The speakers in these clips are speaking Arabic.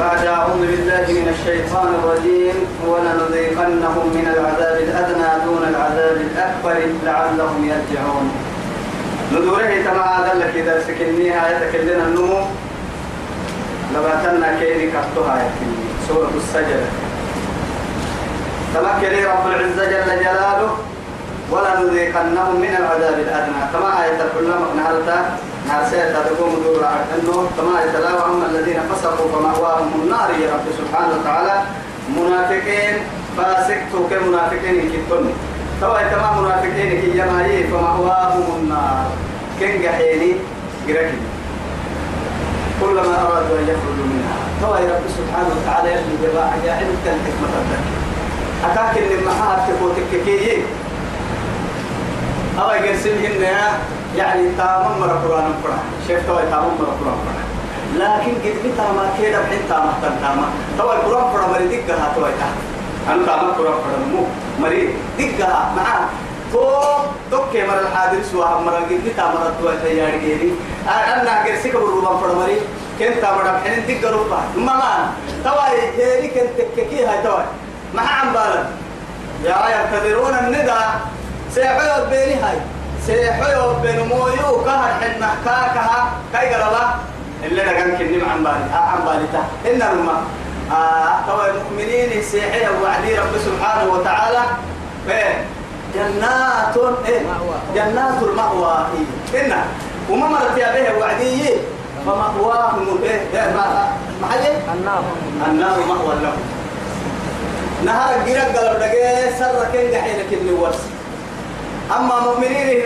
بعد أعوذ بالله من الشيطان الرجيم ولنذيقنهم من العذاب الأدنى دون العذاب الأكبر لعلهم يرجعون. ندوره تما هذا لك إذا سكنيها يتكلنا النمو لباتنا كيني كفتها سورة السجدة. تمكن رب العزة جل جلاله ولنذيقنهم من العذاب الأدنى. كما آية كلما نهرتا ناسيت تقوم دور أنه كما يتلاوى أما الذين فسقوا فمأواهم النار يا رب سبحانه وتعالى. منافقين فاسقتوا كمنافقين كتن توا كما منافقين كي يمايي فمأواهم النار. كن جحيني جركي كلما أرادوا أن يخرجوا منها. توا يا رب سبحانه وتعالى يلي جباع يا علم كان حكمة الذكر أكاك اللي معها تكوتك كي أو يقسمهن يعني تامم مرة قرآن قرآن. شيخ توي تامم مرة قرآن قرآن. لكن قد بتا ما كيدا بحين تامة تامة توي قرآن قرآن مري دقها توي تامة أنا تامة قرآن قرآن مو مري دقها. معاه تو توكي مر الحاضر سوا مر قد بتا مرة توي تيار جيري. أنا قرسيك بالروبان قرآن مري كنت تامة بحين دقها روبا. ماما توي هيري كنت تككي هاي توي. مع عم بالك يا ينتظرون الندى سيحيو بيني هاي. سيحيو بين مويو كهر حنا كاكها كاي قربا اللي نقام كني عن بالي آه عن بالي تا. إن الماء آه تو المؤمنين سيحيا وعدي رب سبحانه وتعالى. إيه؟ جنات إيه؟ جنات المأوى. إيه؟ إن. وما مرت يا به وعدي. فمأواهم. إيه؟ إيه؟ ما ما النار النار مأوى لهم. نهار الجرق قلب دقي سر كن دحين كن ورس أما مؤمنين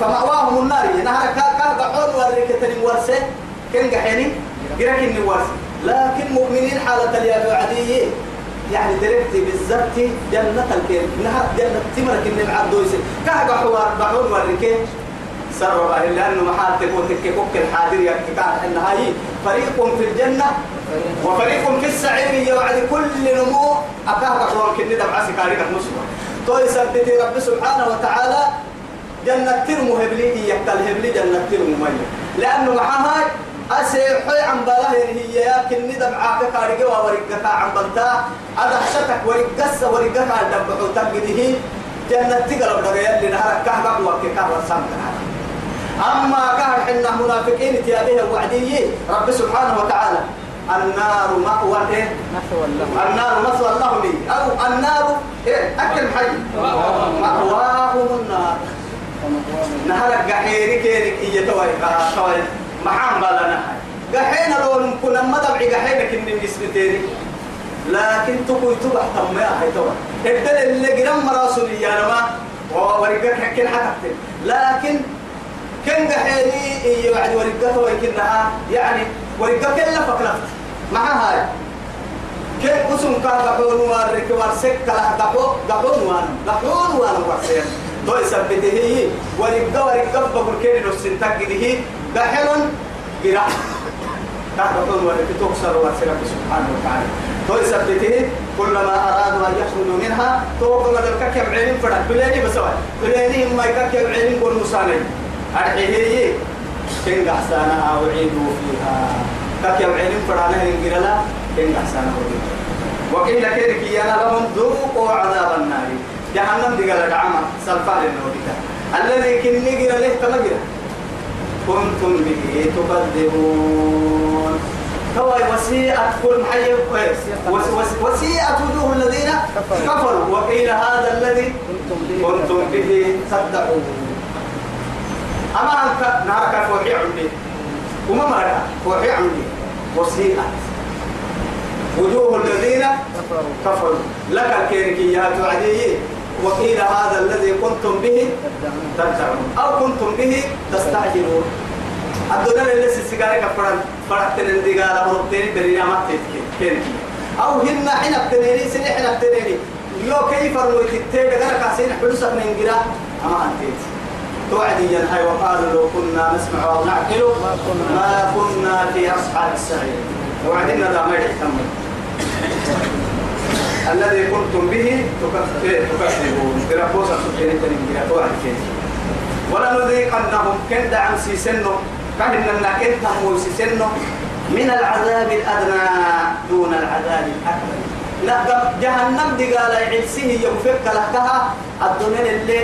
فمأواهم النار. نهار كا كا بحون ورك تني ورسه كن جرق كن ورس لكن مؤمنين حالة اليابي عادية يعني دركتي بالزبط جنة الكيل نهار جنة تمر كن العبد يسي كا بحوار بحون ورك سر الله لأنه محال تكون تكيكوك الحاضر يكتكار إن هاي. فريق في الجنة وفريق في السعير. يوعد كل نمو. أكاه بحوار كني سكاريك المسلم تو يثبت رب سبحانه وتعالى. جنة ترمو هبلي يكتل هبلي جنة ترمو مية لأنه معها أسيحي عن بلاه هي يا كني دمعاك كاريك وورقك عن بلتا. أدحشتك ورقس ورقك عن دمعو تقده جنة تقلب لغاية لنهارك كهبك وكيكا وسامك أما كهر حنا منافقين تيابيه وعدية رب سبحانه وتعالى. النار مأوى إيه؟ النار مثوى لهم؟ أو النار إيه؟ أكل حي. مأواهم النار. نهارك قحيري كيرك إيه توي توي. محام بالنا قحينا لو نكون ما دبعي قحينك إن نسبتيري لكن تقوي تبع تمام هاي توي. الدل اللي قرم مراسولي يا نما ورقك حكين حتى لكن كن قحيني إيه وعد ورقته ويكنها يعني ورقة كلا فكرت. مع هاي. كن قسم كا قحون وارك وارسك كلا قحو قحون وان قحون وان وارسين تو يثبته هي. ورقة ورقة بقول كن نسنتك هي. قحون قرا قحون ورقة تكسر وارسك سبحانه وتعالى. تو يثبته كلما أرادوا أن يخرجوا منها تو كما ذلك كم عين فرد بلاني بسوا بلاني ما يكاك عين قول مسانين. أرحيه كن قحسانا أعيدوا فيها. كك يوعين فرانا هنجرلا كن قحسانا وقيل كذلك يانا لهم ذوقوا عذاب النار. جهنم دي قال دعما سلفا للنودك الذي كن نجر له تمجر كنتم به تكذبون. هو وسيئة كل حي وسيئة وجوه الذين كفروا. وقيل هذا الذي كنتم به. صدقوا أما أنت نارك فوحي عندي وما مرة فوحي عندي وسيئة. وجوه الذين كفروا. لك الكيركيات عدي وقيل هذا الذي كنتم به تدعون. أو كنتم به تستعجلون. الدنيا اللي سيجارة كفران. فرحت الانتقال أمرتين برينا ما تتكين أو هن حين ابتنيني سنة حين ابتنيني يو كيف رويت التيجة؟ أنا كاسين حلوسك من جرا. أما أنتيت توعدي ينهي وقالوا لو كنا نسمع أو نعقل ما كنا في أصحاب السعير. وعدنا ذا ما يحتمل. الذي كنتم به تكذبون تربوسا سبحانه تنجي توعد كيف ولنذيقنهم كن دعم سيسنو كهن لنا كن تهمو سيسنو من العذاب الأدنى دون العذاب الأكبر. لا جهنم دي قال عيسيه يوفق لكها الدنيا اللي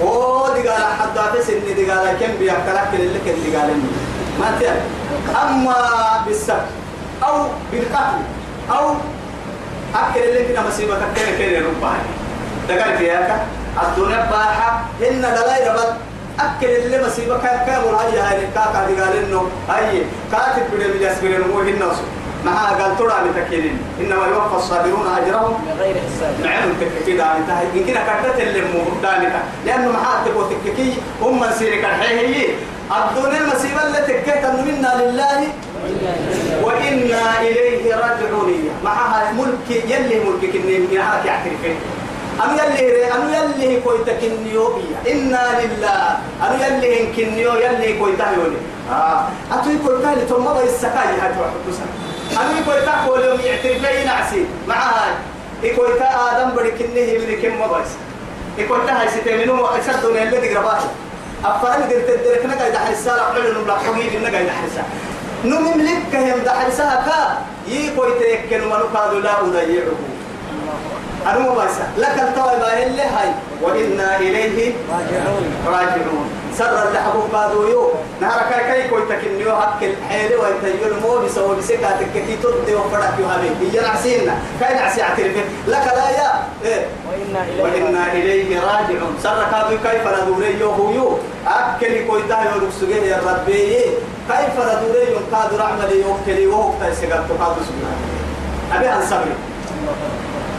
أو دي قال حتى ان دي قال كم بيحكلك اللي كان دي قال ما تعرف أما بالسبب أو بالقتل أو أكل اللي كنا مصيبة كتير كتير ربعي تقال فيها الدنيا باحة. إن دلائل ربط. أكل اللي مصيبة كان كامل هاي هاي. كاكا دي قال إنه هاي. كاتب بدل مجاس بدل مو هنا معها قال ترى لتكينين إنما يوفى الصابرون أجرهم. بغير حساب. نعم تككي دا انت يمكن كتت اللي مو دانك لأنه معها تبغى تككي. هم سيرك الحيه الدنيا المصيبة اللي تكيت منا لله وإنا إليه راجعون. معها ملك يلي ملك كني من هاك يعترفين أم يلي أم يلي كويت كنيو بيا. إنا لله. أم يلي إن كنيو يلي كويت يوني آه. أتوي كويت لي ثم ما يسكاي هاي تروح أم كويت كل يوم يعترفين نعسي معها كويت آدم بدي كنيه من كم ما بس كويت هاي ستمنو أشد من اللي تقرباه أفرن قلت الدرك نقا يدحرسها لحلو نبلغ حقيقي نقا يدحرسها نملك كهم دحرسها كا. يكوي تيكن منو لا أضيعه. أنا بس لك التوبة اللي هاي. وإنا إليه راجعون. سر اللي حبوب بعضو يو. نهار كاي كاي كوي تكنيو حق الحيل ويتيو المو بسو بسكاتك كي تدي وفرق يو هذه هي نعسينا. كاي نعسي اعترف لك لا يا. إيه. وإنا إليه راجعون. سر كادو كيف ندوري يو هو يو. أكل كوي تايو نفسه يا ربي. كيف ندوري يو كادو رحمة يو كلي وهو تايسيغات كادو سبحانه أبي أن صبري؟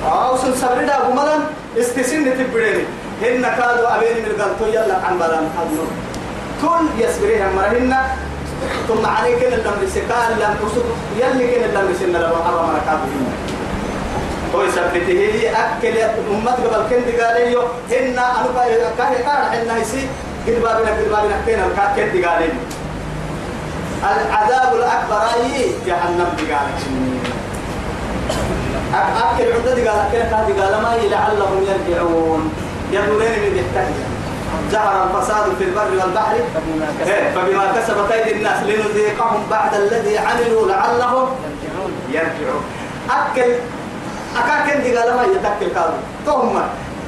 أو سن صبري دا غملا استسن تبريني هن كادو أبين من قلتو يلا عن بلان كادو كل يسبريها مرهن ثم عليك إن لم يسكال لم تصد يلي كن لم يسن لما حرم ركابه هو يثبته هي أكل أمت قبل كنت قال لي. هن أنا كان كان حنا يسي قد بابنا قد بابنا كان قال لي. العذاب الأكبر أي جهنم قال أكل عدد قال هذه قال ما لعلهم يرجعون. يدورين من التهجة ظهر الفساد في البر والبحر. إيه، فبما كسبت أيدي الناس لنذيقهم بعد الذي عملوا لعلهم يرجعون. أكل أكاكن دي قال ما يتأكل كادو ثم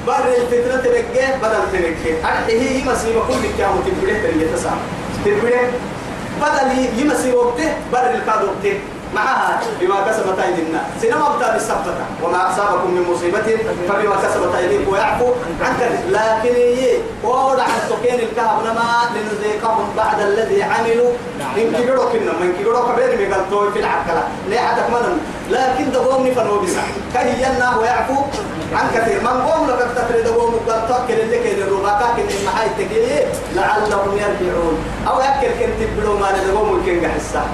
بر الفتنة تلقى بدل تلقى أرحيه هي مصيبة كل كامو تبريه تريه تسعى تبريه بدل يمسي وقته بر الكادو وقته. معها بما كسبت أيدي الناس سينما أبدا بالسبتة وما أصابكم من مصيبة فبما كسبت أيديكم ويعفو عن كذب. لكن هي وضع عن سكين الكهف نما لنذيقهم بعد الذي عملوا. من كبيرو كنا من كبيرو كبير من قلتوي في العقلة. ليه عدك منن لكن دقوم نفن وبسا كهي ينا ويعفو عن كثير. من قوم لك تتري دقوم قلتوك اللي كين الرباكا كين المحاي تكيه لعلهم يرجعون. أو يأكل كنت بلو ما ندقوم الكين قحسا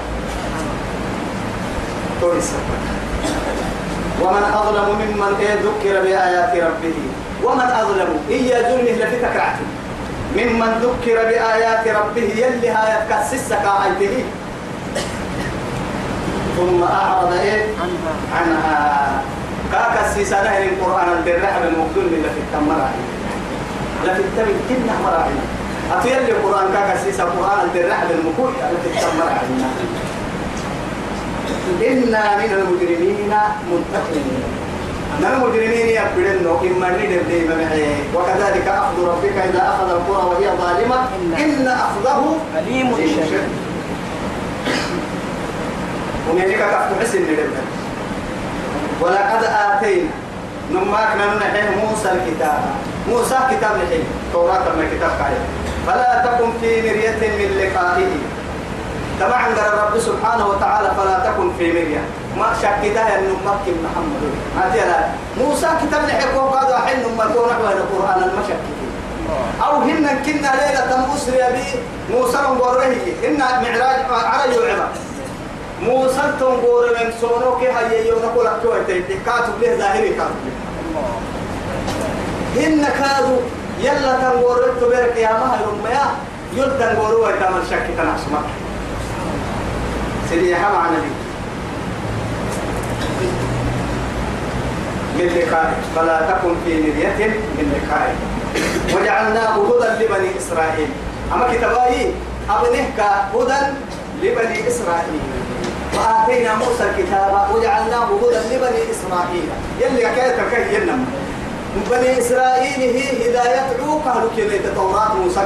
كويس ومن أظلم ممن ذكر بآيات ربه. ومن أظلم إيا ظلمه لفتك رعتي ممن ذكر بآيات ربه يلي هاي تكسسك آيته ثم أعرض إيه؟ عنها. كاكا السيسانة القرآن الدرع بالمقدون من لفت مراعي لفت تبي كنا مراعي أتيل القرآن كاكا السيسا القرآن الدرع بالمقدون لفت مراعي إنا من المجرمين منتقمين من المجرمين يقبلن إما ندر ديما وكذلك أخذ ربك إذا أخذ القرى وهي ظالمة. إن أخذه أليم شديد. ومن هيك كفت حسن ندر ولقد آتينا. نماك نحيه موسى الكتاب. موسى كتاب نحيه توراة من كتاب كاية فلا تكن في مرية من لقائه. طبعا قال الرب سبحانه وتعالى فلا تكن في مرية. ما شكتها أن مكة محمد. ما ترى موسى كتاب نحيه وقعد حين ما تكون نحو القرآن المشكك أو هن كنا ليلة أسري بي. موسى وقره إن معراج على يوعبا موسى تنقور من سونوك هاي يوم نقول لك كاتب له ظاهري كاتب هن كادوا يلا تنقور تبارك يا ما يوم يا يل تنقور ويتعمل شك تنعسمك حما عن نبي. من لقائه فلا تكن في مرية من لقائه وجعلناه هدى لبني إسرائيل. أما كتابي أبنه هدى لبني إسرائيل. وآتينا موسى الكتاب وجعلناه هدى لبني إسرائيل. يلي حكاية الكهي ينم؟ بني إسرائيل هي هداية عوق أهل كلمة التوراة موسى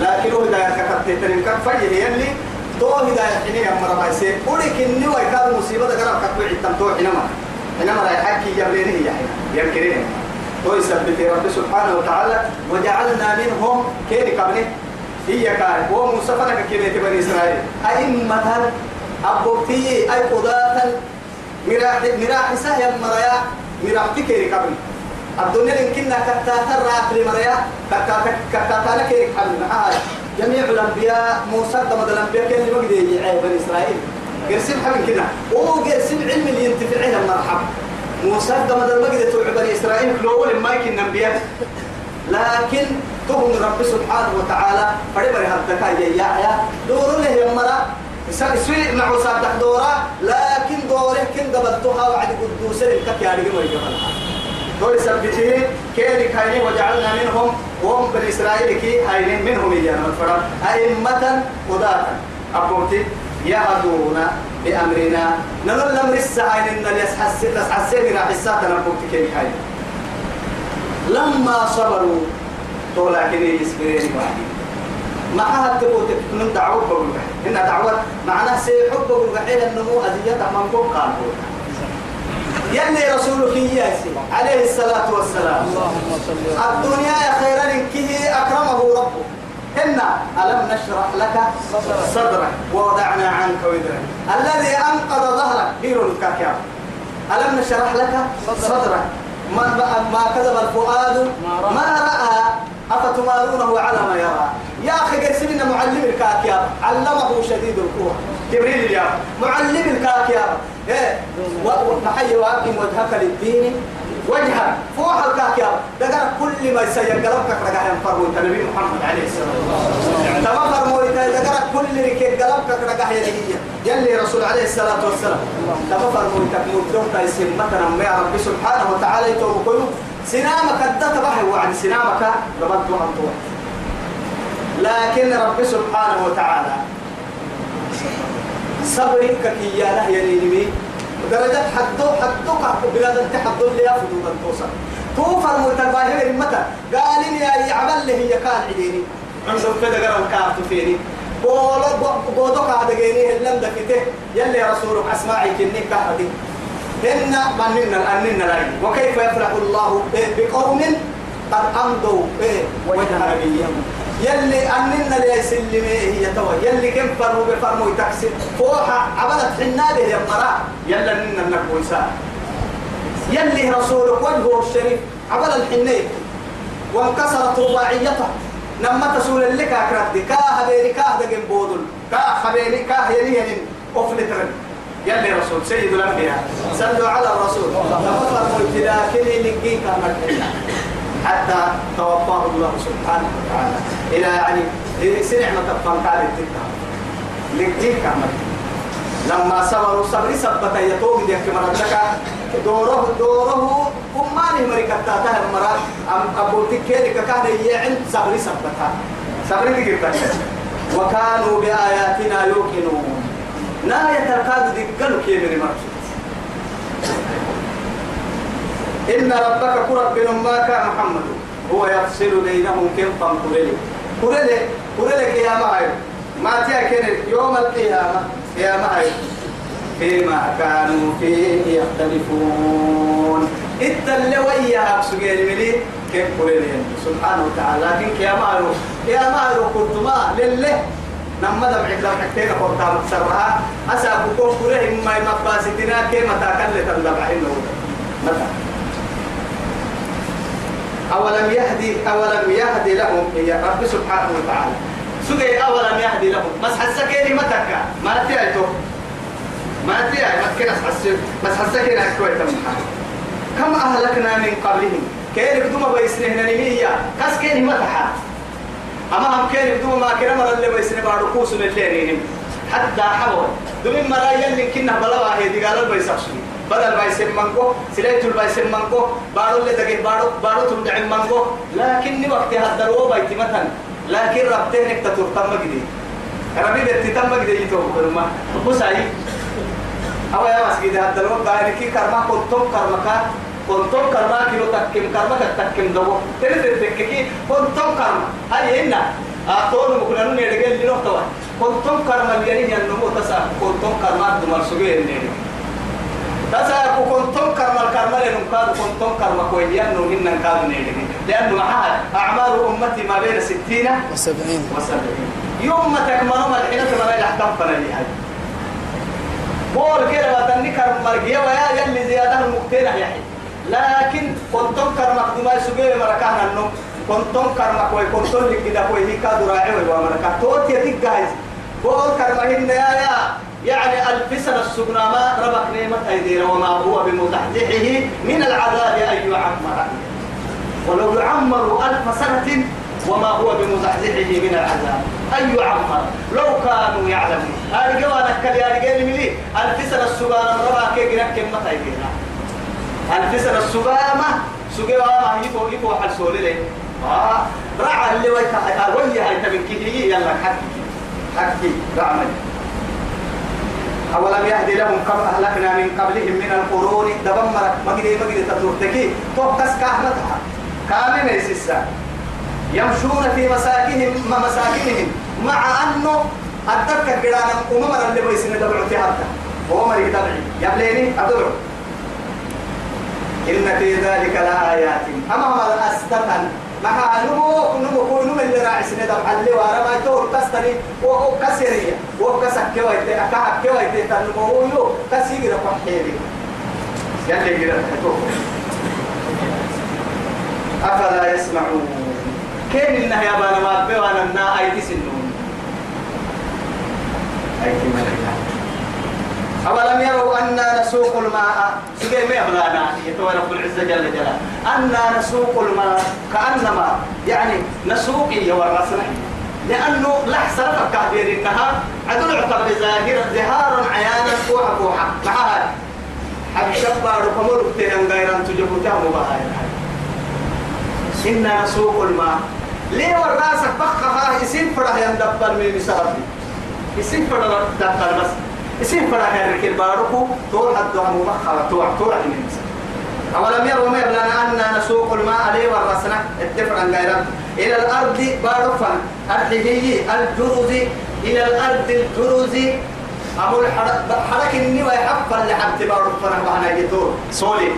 لكن هداية كتبت تنم كفاية يلي تو هداية حيني أمر ما يصير. ولك إني ويكاد مصيبة قرب كتبت عتم تو حينما حينما لا يحكي يبلينه يا حين يمكنه تو يثبت رب سبحانه وتعالى وجعلنا منهم كيف قبله هي كان هو موسى فلك كلمة بني إسرائيل. أئمة أبوتي أي قضاة مراح مراح سهل مريا. مراح تكيري قبل الدنيا يمكننا كتاتا راح لمريا كتاتا كتاتا لك قبل معاي جميع الأنبياء موسى دمد الأنبياء كان اللي بقدر يعيب بني إسرائيل. قرسم حبل كنا هو قرسم علم اللي ينتفع له المرحب. موسى دمد المقدر توعب بني إسرائيل كلول ما يكن أنبياء. لكن تهم رب سبحانه وتعالى فريبري هبتكا يا يا. دور له يمرا سوي مع صادق دورا لكن دوره كن قبلتها وعد قدوس الكك يا رجل دور سبته كيري كايني وجعلنا منهم وهم بني إسرائيل كي هايين منهم إيانا. الفرق؟ أئمة قضاة أبوتي يهدون بأمرنا. نقول الأمر السعين إن يسحس يسحسين راح الساتنا أبوتي كيري كايني لما صبروا طولا كده يسبرين واحد. معها تقول من دعوة بقول إن دعوة معناه سيحب بقول بحيل النمو أزية من فوق قالوا يلي رسولك ياسي عليه الصلاة والسلام. الدنيا يا خيرا كه أكرمه ربه. إن ألم نشرح لك صدرك ووضعنا عنك وزرك الذي أنقذ ظهرك بير الكاكاو ألم نشرح لك صدرك. ما ما كذب الفؤاد؟ ما رأى؟ أفتمارونه على ما يرى؟ يا أخي قرسم إن معلم الكاكيا علمه شديد القوة. جبريل اليوم. معلم الكاكيا وحي وأقم وجهك للدين وجهك فوح الكاكيا دقر كل ما يسير قلبك رجع ينفرمو انت نبي محمد عليه الصلاة والسلام تمام فرمو انت دقر كل ركب قلبك رجع يلي يلي رسول عليه الصلاة والسلام تمام فرمو انت مدوم تيسم مثلا ما ربي سبحانه وتعالى يتوب سنامك الدت بحي وعد سنامك ربط وحطوه لكن رب سبحانه وتعالى صبرك كي يا له يليني درجة حدو حدو كحب بلاد انت حدو اللي يفضو من توصل توفر متباهر متى قال لي يا عمل هي كان عديني عندهم كده قرأ الكارت فيني. بولو بودو قاعد جيني اللم دكته يلي رسولك أسمعي كني كهدي إن مننا أننا لا وكيف يفرح الله بقوم قد أمضوا وجه نبيهم يلي أننا لا يسلم هي توا. يلي كم فرموا بفرموا يتكسر. فوحة عبدت حنا به يا مرا. يلا أننا نكون سا يلي رسولك وجهه الشريف عبد الحنين وانكسرت رباعيته. نما تسول لك أكرد كاه بيري كاه دقن بودل. كاه خبيري يلي يلي أفلترن يلي رسول سيد الأنبياء. صلوا على الرسول. ففرموا ابتلاكني لقيك مرحبا حتى توفاه الله سبحانه وتعالى. إلى يعني سنع ما تبقى التكا لقيك مرحبا لما صبروا صبر سبت يتوب دي كما ربك دوره دوره أماني مريكا تاتا المرا أم أبو تكيري كان يعند صبر سبتها صبر تكيرتا وكانوا بآياتنا يوقنون. لا يتركاد دقلوا كي من إن ربك بن ما كان محمد. هو يفصل بينهم كم فم قرلي قرلي يا معي ما تأكل يوم القيامة يا معي فيما كانوا فيه يختلفون. إتل وياها بسجل ملي كيف قرلي سبحانه وتعالى لكن يا معي يا معي قلت ما لله نما دمعك لو حكينا قرطا مكسرها. أسا بكون كره ما مقاستنا كما تاكل تندبع إنه متى؟ أولم يهدي أولم يهدي لهم يا رب سبحانه وتعالى. سجى أولم يهدي لهم. بس حسكيني متك ما تيعتو ما تيعي ما تكنس حس بس حسكيني كويس كم أهلكنا من قبلهم؟ كيف بدون بيسنهن نمية كسكيني متحا أما هم كان يبدو ما كنا مرة اللي بيسني بارو كوس من الليل حتى حول دم مرة يلي كنا دي قالوا بيسافسوني بدل بيسم منكو سليت البيسم منكو بارو اللي دقيق بارو بارو تمدع منكو لكن وقت هذا هو بيت مثلا. لكن ربتين تطور تم جديد ربي بتتم بقدر يتوه ما بساي أو يا مسجد هذا الوقت ده كي كرما كنتم كرما كنتم كرما كيلو تكيم كرما كتكيم دو ترى تككي كنتم كرما. هاي هنا. أتون مكنا نرجع لنو توا كنتم كرما يعني النمو تسا. كنتم كرما دمر سجى النيل تسا كنتم كرما كرما لنم كاد كنتم كرما كويديان نو هنا كاد نيل لأنه معها أعمال أمتي ما بين ستين وسبعين وسبعين يوم ما تكملوا ما الحين تبغى يحكم فنالي هاي قول كده وتنكر مرقية ويا يلي زيادة المقتنع يحيي لكن كنتم كرمك دما سجى مركانا النوم كنتم كرمك وي كنتم لك كده وي هيك دراعي وي ومركا توت يدك جاهز قول كرمهن يا يا يعني السجنا ما ربك نعمة أيدينا وما هو بمزحزحه من العذاب أن يعمر. ولو يعمر ألف سنة وما هو بمزحزحه من العذاب أن يعمر. لو كانوا يعلمون. هذه جوانا كلي هذه قال لي ألف سنة السجانة ربا كي جنك كم تايدينا ألف سنة السجامة سجامة يفو يفو حل سولي لي. آه. رعى اللي ويتا ويا هاي تبين كذي يلا حكي. حكي رعمل أولم يهدي لهم كم أهلكنا من قبلهم من القرون؟ دبمر مجدي مجدي تطورتكي توقس كهمتها كامل يسسا يمشون في مساكنهم مساكنهم. مع أنه أتذكر قرانا أمم اللي بيسن دبعوا تهبتا هو مريض دبعي. يبليني أدعو إن في ذلك لآيات. أما هو الأستطن مع نمو نمو نمو اللي راعي سنة دبع اللي وارا ما يتور تستني وكسرية وكسك كويت أكاك كويت تنمو يو كسيرة فحيري يلي قرأت أفلا يسمعون كين إنها يا بانا ما بيوانا النا أيدي سنون أيدي ملكة أولم يروا أنا نسوق الماء؟ سجى ما يبلانا يتوى رب العزة جل جلاله. أنا نسوق الماء كأنما يعني نسوق يورثنا لأنه لحسن الكافر إنها عدل يعتبر ظاهر ظهارا عيانا فوحة فوحة معها حب شبار كمر بتين غيرا تجبتها مباهاة إنا نسوق الماء. ليه وراسك بخها يسين فرح يندبر من مسافي يسين فرح دبر بس. يسين فرح يرك الباركو طول حد طول طول من مسافي أولم يروا ما يبلغ أننا نسوق الماء ليه ورسنا الدفع عن غيرا إلى الأرض بارفا أرحيه الجرز. إلى الأرض الجرز. أبو الحرك إني ويحفل لحبت بارفا وأنا يدور سولي.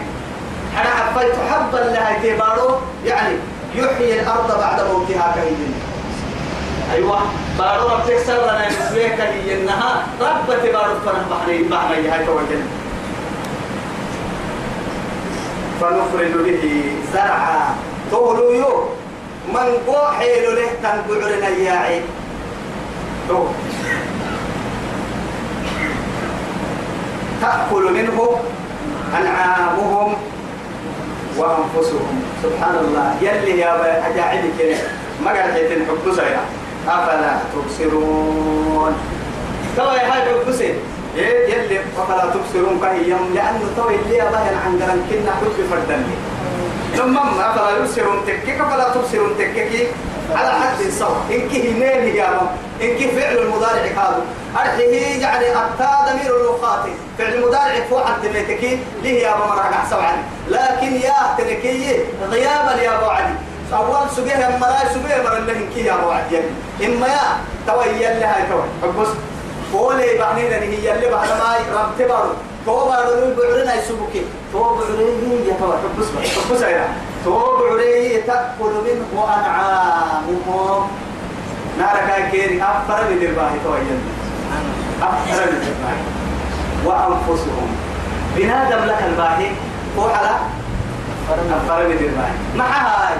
أنا حبيت حبا لها تبارو يعني يحيي الأرض بعد موتها كهين أيوة. بارو رب تكسر لنا نسوية كهين إنها رب تبارو فرح بحري بحري هاي توجد فنخرج به زرعا. تولو يو من قو حيلو له تنقعرنا ياعي تو. تأكل منه أنعامهم وأنفسهم. سبحان الله. يلي يا أجاعب كده ما قال حيث حب سيا أفلا تبصرون. توا يا حب سيا يلي أفلا تبصرون كهيم لأنه توا اللي أبهن عن قرن كنا حب فردني ثم أفلا يبصرون تكك أفلا تبصرون تكك على حد سواء إنك هنين يا رب؟ إنك فعل المضارع هذا أرحيه يعني أتى ضمير اللغات. فعل المضارع فوق حد ميتكي ليه يا أبو مرة سبعا لكن يا تنكي غيابا يا أبو علي. أول سجيه مراي سجيه مرة اللي هنكي يا أبو علي إما يا توي اللي هاي توي حبس قولي بعنين هي اللي بعد ما رب تبارو. تو بارو بعرنا يسبكي تو بعريه يا توي حبس حبس يا تو بعريه تأكل منه أنعامهم نارك كيري. أفر من الباهي توي أفر من الباهي. وأنفسهم. بنادم لك الباهي. على؟ أفر من الباهي. مع هاي.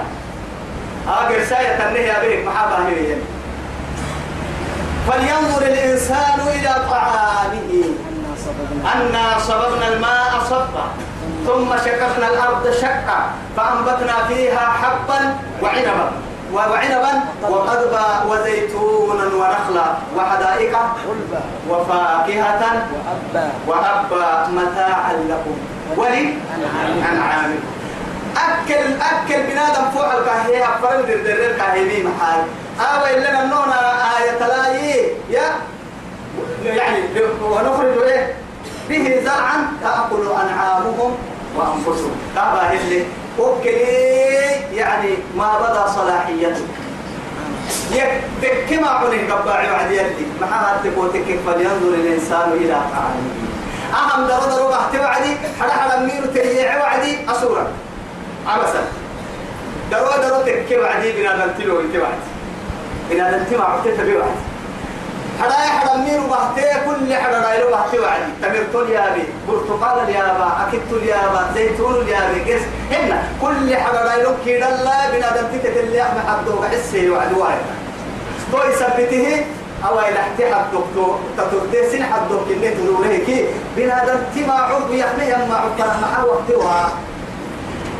أجر ساية تنهي أبيك مع باهي فلينظر الإنسان إلى طعامه. أنا صببنا الماء صبا ثم شققنا الأرض شقا فأنبتنا فيها حبا وعنبا. وعنبا وقضبا وزيتونا ونخلا وحدائق وفاكهة وأبا. متاعا لكم. ولأنعامكم أكل أكل بنادم فوق الكاهية أفرم در در الكاهية محال آوى إلا نونا آية تلاي يا يعني ونخرج إيه به زرعا تأكل أنعامهم وأنفسهم. كابا اللي وكلي يعني ما بدا صلاحيته. يك ما عليه قباع وعد يدي. ما هاتك وتكك فلينظر الإنسان إلى طعامه. أهم درو درو بحت وعدي حدا حدا مير تريع وعدي أصورا عبسا درو درو تك وعدي بنا نلتلو انت وعدي بنا نلتلو عبتت بوعدي حدا حدا مير بحت كل حدا رايلو بحت وعدي تمر تول يابي برتقال اليابا أكيد اليابا زيتون اليابي قس هنا كل حدا رايلو كيدا لا بنا نلتلو اللي أحمد حدو حسي وعد واحد. تو يثبته أو إلى احتحد دكتور تتردي سن حد دكتور اللي تدوره كي. بنادم تما عضو يحمي يما عضو مع وقتها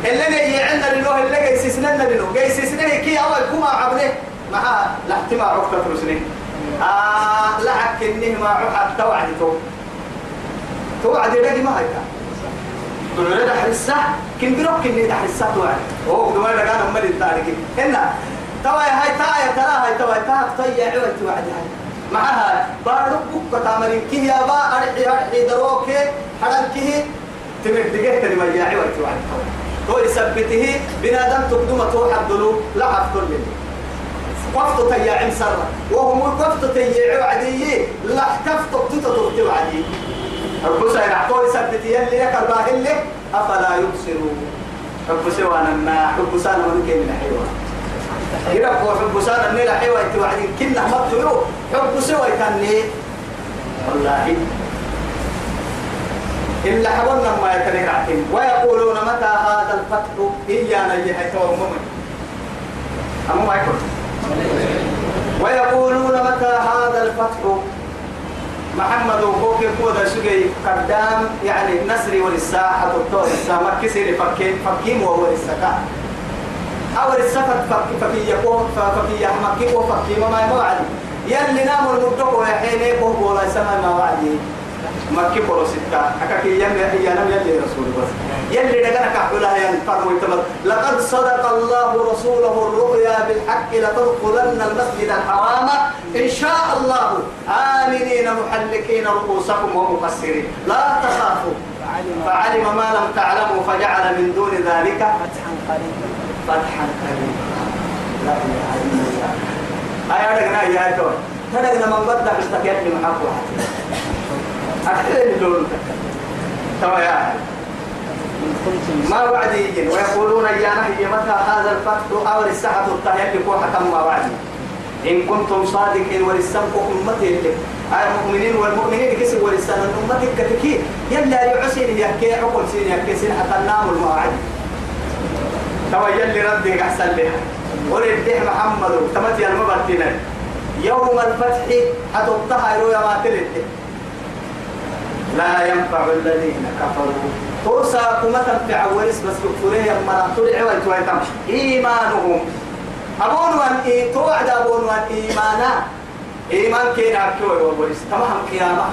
اللي نيجي عندنا لنوه اللي جاي سيسنا لنوه جاي سيسنا كي أول كما عبره مع لا تما عضو ترسني آه لا حكنيه ما عضو حتى وعدته توعد يلاقي ما هيك تقول له حرسة كن بروك كن حرسة توعد. أوه دواء لقانا مالي التاريخي. هنا. توا هاي تايا ترى هاي توا تا طيا عوت وعد هاي. معها بارك بك تعملين كي يا با أرحي أرحي دروك حرام كي تمر دقيقة تري ما يا عوت وعد تو يثبته بنادم تقدم تو حدلو لا حفظ لي وقت تيا عم سر وهم وقت تيا عدي لا كفت تتطرت وعدي رب سير عطوا يثبته يلي لك الباهل أفلا يبصرون. رب سوانا ما حب سانا من كلمة حيوان. يرب حب سانا نيلا حيوة توعدين كنا له حب سوى كاني والله إلا حولنا ما يتنقعهم ويقولون متى هذا الفتح؟ إيانا يحيى تومم أما ما يقول. ويقولون متى هذا الفتح؟ محمد وفوق كودا سجي قدام يعني نسري وللساحة الطور الساحة مكسر فكيم فكيم وهو للسكاء أو السفت فك فكي يكون فكي يحمكي وفكي ما ما وعدي. يلي نام المدق ويحيني كوه ولا سما ما وعدي. مكي بولو ستة أكاكي يلي أيانا يلي رسول بس يلي دقنا كحولها ينفر ويتمر لقد صدق الله رسوله الرؤيا بالحق لتدخلن المسجد الحرام. إن شاء الله آمنين محلقين رؤوسكم ومقصرين. لا تخافوا. فعلم ما لم تعلموا فجعل من دون ذلك فتحا قريبا فتحا قريبا لا إله إلا الله. هاي أدقنا يا دول تدقنا من بدك استكيت لمحبوها اللون توا يا ما وعد يجين ويقولون يا نهي متى هذا الفتح أو الساعة الطهية لكو حكم ما وعد. إن كنتم صادقين ولسمك أمتي اللي. المؤمنين والمؤمنين كسب ولسان أمتك كتكي. يلا يعسين يحكي عقل سين يحكي سين حتى النام المواعد توا يلي ردي أحسن بها. ولد به محمد تمتي المبتين يوم الفتح حتطهر يا ما تلد لا ينفع الذين كفروا. توسى كما تنفع ورس بس كفرين يما طلع ويتويتم إيمانهم. أبون وان إيه توعد أبون وان إيمانا. إيمان كين أكوي وورس تمام قيامة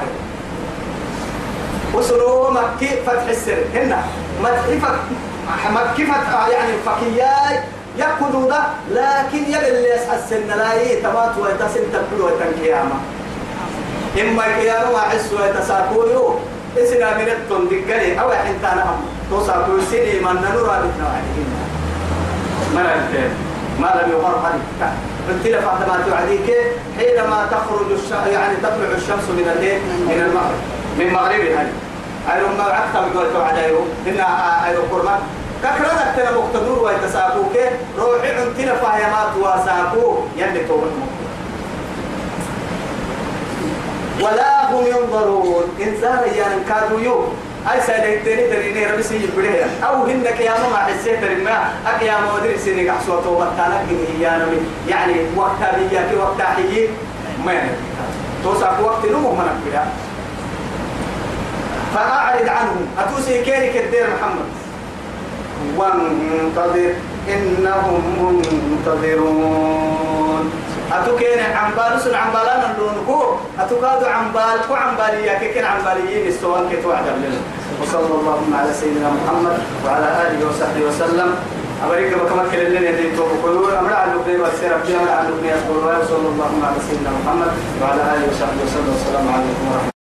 وسلو مكي فتح السر. هنا فتح مكي فتح يعني فكياي يأكلوا ده لكن يبي اللي يسحى السن لا يتمات ويتسن تبكل ويتنكيامة إما كيانو ما حسوا يتساكويو إسنا من التون دقلي أو حتى نهم توساكو سيني من نورا بتنا عليهم الفين ما لم يغر حديث قلت بعد ما توعديك حينما تخرج الش... يعني تطلع الشمس من الليل من المغرب. من مغربها أيرو ما عكتا بقول توعد أيرو إن أيرو قرمان ككرنا تنا مقتدور ويتساكوك روحي عندنا فهيمات وساكو يلي توبة. ولا هم ينظرون. إنسان يعني كادوا يوم. أي سنة تاني تريني ربي سيجي بديه أو هنك يا ماما حسيت رما أك يا ماما دري سيني قحصوا توبة تانا يا نبي يعني وقتها بيجاك وقتها حيي ما يعني توسع وقت نمو من كده فأعرض عنهم. أتوسي كيري كدير محمد. وانتظر. إنهم منتظرون. أتوكين عمبال سن عمبالان اللونكو أتوكادو عمبال كو عمبالية كيكين عمباليين السوان كتو عدم لنا. وصلى الله على سيدنا محمد وعلى آله وصحبه وسلم. أمريكا بكما كل اللي ندي توقعوا أمر على النبي والسير أبدي أمر على النبي صلى الله. عليه وسلم على سيدنا محمد وعلى آله وصحبه وسلم. والسلام عليكم ورحمة الله.